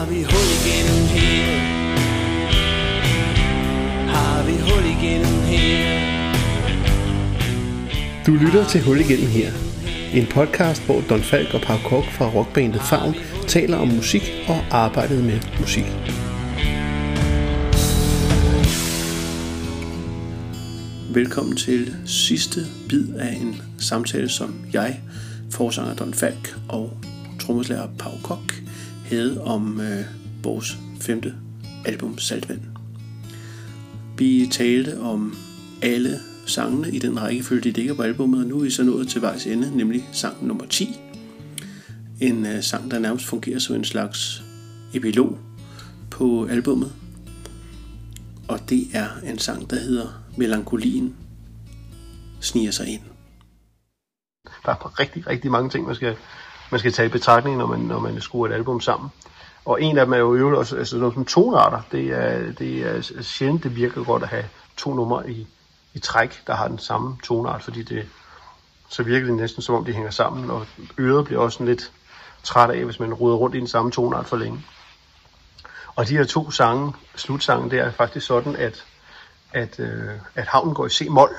Har vi hul igennem her? Har vi hul igennem her? Du lytter til Hul igennem her. En podcast, hvor Don Falk og Pau Kok fra rockbandet Favn taler om musik og arbejdet med musik. Velkommen til sidste bid af en samtale, som jeg, forsanger Don Falk og trommeslager Pau Kok havde om øh, vores femte album Saltvand. Vi talte om alle sangene i den rækkefølge, de ligger på albumet, og nu er vi så nået til vejs ende, nemlig sang nummer 10. En øh, sang, der nærmest fungerer som en slags epilog på albummet. Og det er en sang, der hedder Melankolien sniger sig ind. Der er rigtig, rigtig mange ting, man skal, man skal tage i betragtning, når man, når man skruer et album sammen. Og en af dem er jo øvrigt også altså noget som tonarter. Det er, det er sjældent, det virker godt at have to numre i, i træk, der har den samme tonart, fordi det, så virker det næsten som om de hænger sammen, og øret bliver også lidt træt af, hvis man ruder rundt i den samme tonart for længe. Og de her to sange, slutsangen, det er faktisk sådan, at, at, øh, at havnen går i C-mol.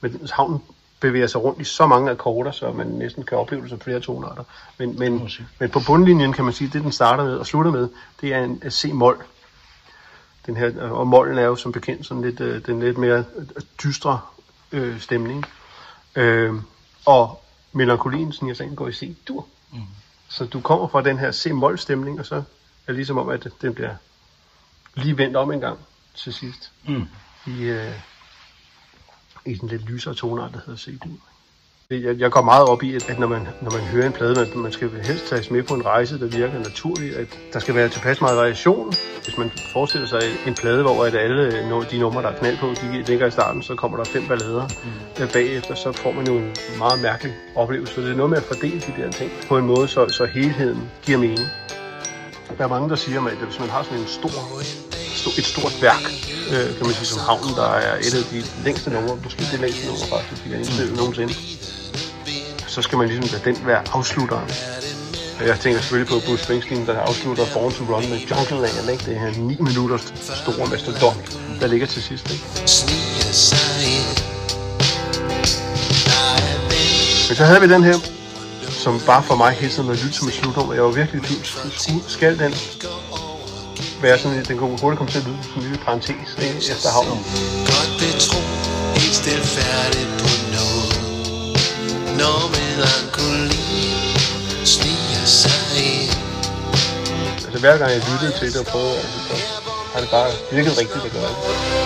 Men havnen bevæger sig rundt i så mange akkorder, så man næsten kan opleve det som flere tonarter. Men, men, men på bundlinjen kan man sige, at det den starter med og slutter med, det er en C-mol. Den her, og mollen er jo som bekendt sådan lidt, øh, den lidt mere dystre øh, stemning. Øh, og melankolien, sådan jeg sagde, går i C-dur. Mm. Så du kommer fra den her C-mol stemning, og så er det ligesom om, at den bliver lige vendt om en gang til sidst. Mm. I, øh, i den lidt lysere tonart, der hedder C-dur. Jeg, jeg går meget op i, at når man, når man hører en plade, man, man skal helst tages med på en rejse, der virker naturligt, at der skal være tilpas meget variation. Hvis man forestiller sig en plade, hvor at alle de numre, der er knald på, de ligger i starten, så kommer der fem ballader mm. bagefter, så får man jo en meget mærkelig oplevelse. Så det er noget med at fordele de der ting på en måde, så, så helheden giver mening. Der er mange, der siger, at hvis man har sådan en stor, stor et stort værk, øh, kan man sige, som havnen, der er et af de længste numre, måske det længste nummer faktisk, vi har indspillet nogensinde, så skal man ligesom lade den være afslutteren. Jeg tænker selvfølgelig på Bruce Springsteen, der afslutter Born to Run med Jungle Land, ikke? Det her 9 minutters store mastodont, der ligger til sidst, ikke? Men så havde vi den her, som bare for mig hele tiden var lyttet som et slutnummer. Jeg var virkelig i tvivl. Skal den være sådan, den kunne hurtigt komme til at lyde som en lille parentes ikke? efter havnen. Godt betro, helt stilfærdigt på noget, når melankolien sniger sig ind. Altså hver gang jeg lyttede til det og prøvede, altså, så har det bare virket rigtigt at gøre det.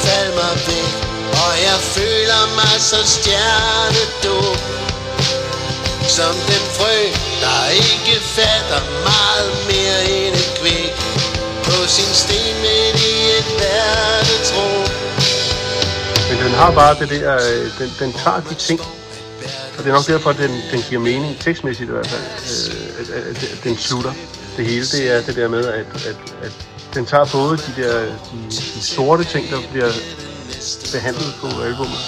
Fald mig væk, og jeg føler mig så stjernedum. Som den frø, der ikke fatter meget mere end et kvæk sin sten midt i et verdensrum. Men den har bare det der, øh, den, den tager de ting, og det er nok derfor, at den, den giver mening, tekstmæssigt i hvert fald, øh, at, at, at den slutter det hele. Det er det der med, at, at, at den tager både de der de, de sorte ting, der bliver behandlet på albumet,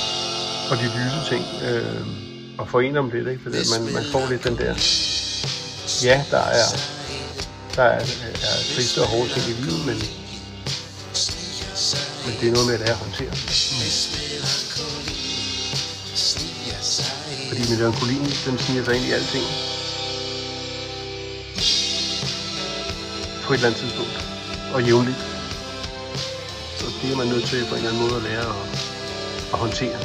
og de lyse ting, øh, og forener dem lidt, ikke? Fordi man, man får lidt den der, ja, der er der er, er triste og hårde ting i livet, men, men det er noget med at lære at håndtere. Mm. Fordi melankolien, den sniger sig ind i alting. På et eller andet tidspunkt. Og jævnligt. Så det er man nødt til på en eller anden måde at lære at, at håndtere.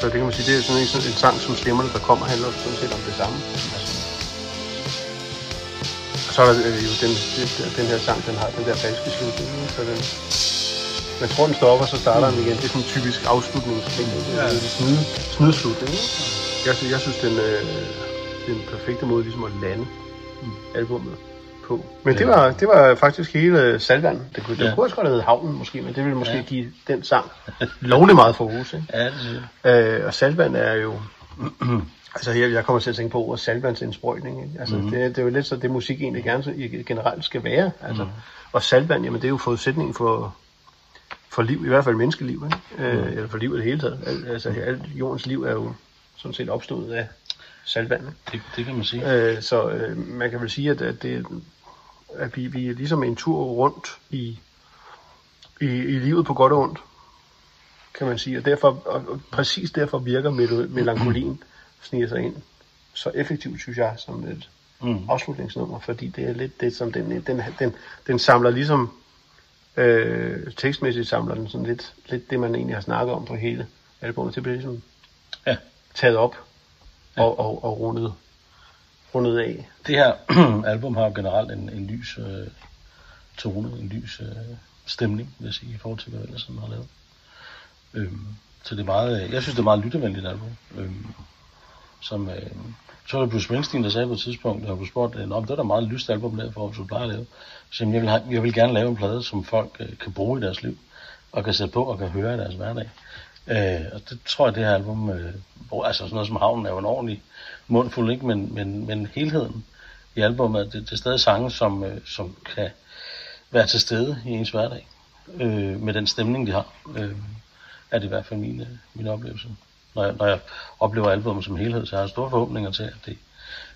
Så det kan man sige, det er sådan en, sådan en sang som Stemmerne, der kommer, handler sådan set om det samme. Altså, så er der øh, jo den, den, her sang, den har den der falske slutning. Så den, man tror, den stopper, så starter den igen. Det er sådan en typisk afslutningsting. Ja. En snyd, snydslutning. Jeg, jeg synes, den, øh, den perfekte måde ligesom at lande mm. albumet på. Men det var, det var faktisk hele salvand. Det kunne, ja. det kunne også godt have Havnen måske, men det ville måske ja. give den sang lovlig meget fokus. Ikke? Ja, det. Øh, og salvand er jo Altså jeg, jeg kommer til at tænke på ordet salvandsindsprøjtning. Ikke? Altså, mm-hmm. det, det er jo lidt så det musik egentlig gerne generelt skal være. Altså, mm-hmm. Og salvand, jamen det er jo forudsætningen for, for liv, i hvert fald menneskeliv, ikke? Øh, mm. eller for liv i det hele taget. Al, altså alt jordens liv er jo sådan set opstået af salvand. Det, det kan man sige. Øh, så øh, man kan vel sige, at, at det, at vi, vi er ligesom en tur rundt i, i, i livet på godt og ondt, kan man sige. Og, derfor, og, og præcis derfor virker mel- melankolien sniger sig ind så effektivt, synes jeg, som et mm. afslutningsnummer, fordi det er lidt det, som den, den, den, den samler ligesom, øh, tekstmæssigt samler den sådan lidt, lidt det, man egentlig har snakket om på hele albumet. Det bliver ligesom Ja. taget op og, og, og rundet, rundet af. Det her album har jo generelt en, en lys øh, tone, en lys øh, stemning, vil jeg sige, i forhold til, hvad ellers sådan har lavet. Øhm, så det er meget, øh, jeg synes, det er meget lyttevenligt album. Øhm, som, øh, så var det Bruce Springsteen, der sagde på et tidspunkt, der blev spurgt, at det er da meget lyst album der, for du plejer at lave. Så jeg, vil have, jeg vil gerne lave en plade, som folk øh, kan bruge i deres liv, og kan sætte på og kan høre i deres hverdag. Øh, og det tror jeg, det her album, øh, hvor, altså sådan noget som Havnen er jo en ordentlig mundfuld, ikke? Men, men, men helheden i albumet, det, det er stadig sange, som, øh, som kan være til stede i ens hverdag, øh, med den stemning, de har, øh, er det i hvert fald min, øh, min oplevelse. Når jeg, når jeg oplever albumet som helhed, så har jeg store forhåbninger til, at det,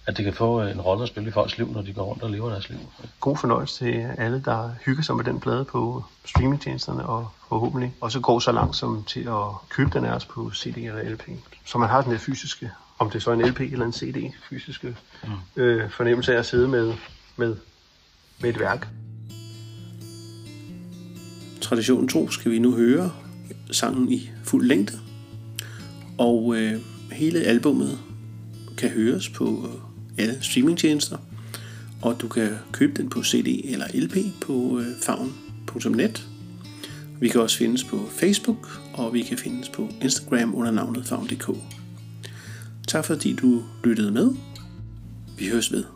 at det kan få øh, en rolle at spille i folks liv, når de går rundt og lever deres liv. God fornøjelse til alle, der hygger sig med den plade på streamingtjenesterne, og forhåbentlig også går så langt som til at købe den af os på CD eller LP. Så man har den der fysiske, om det så er en LP eller en CD, fysiske mm. øh, fornemmelse af at sidde med, med, med et værk. Traditionen tro skal vi nu høre sangen i fuld længde. Og øh, hele albummet kan høres på øh, alle streamingtjenester. Og du kan købe den på CD eller LP på øh, favn.net. Vi kan også findes på Facebook, og vi kan findes på Instagram under navnet favn.dk. Tak fordi du lyttede med. Vi høres ved.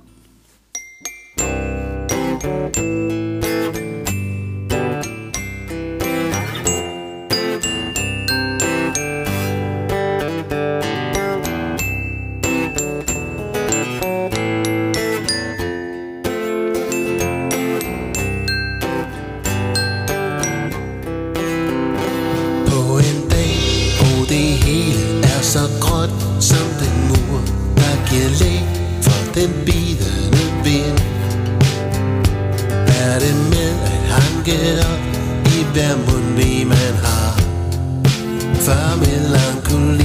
At hanke op i hver mundvig man har, før melankoli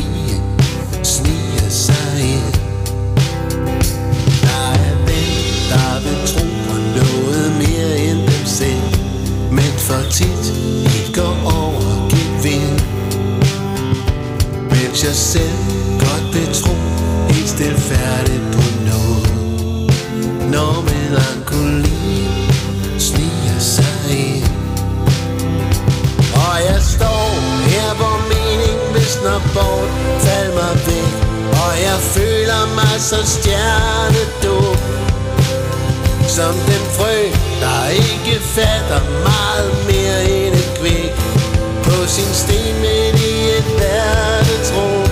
visner bort, fald mig væk, og jeg føler mig så stjernedum. Som den frø, der ikke fatter meget mere end et kvæk På sin sten midt i et verdensrum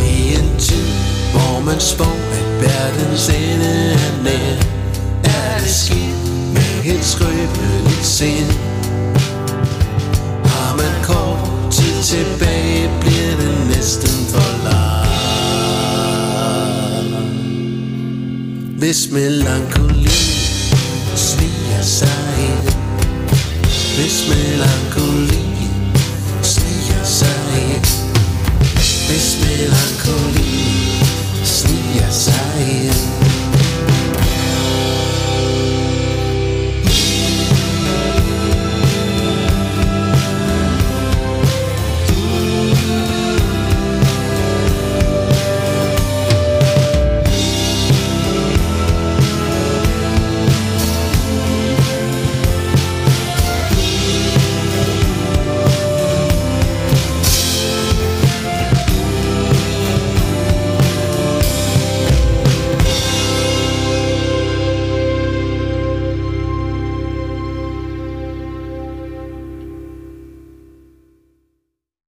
I en tid, hvor man spår, at verdens ende er nær Er det skidt med et skrøbeligt sind hvis melankoli sniger sig ind Hvis melankoli sniger sig ind Hvis melankoli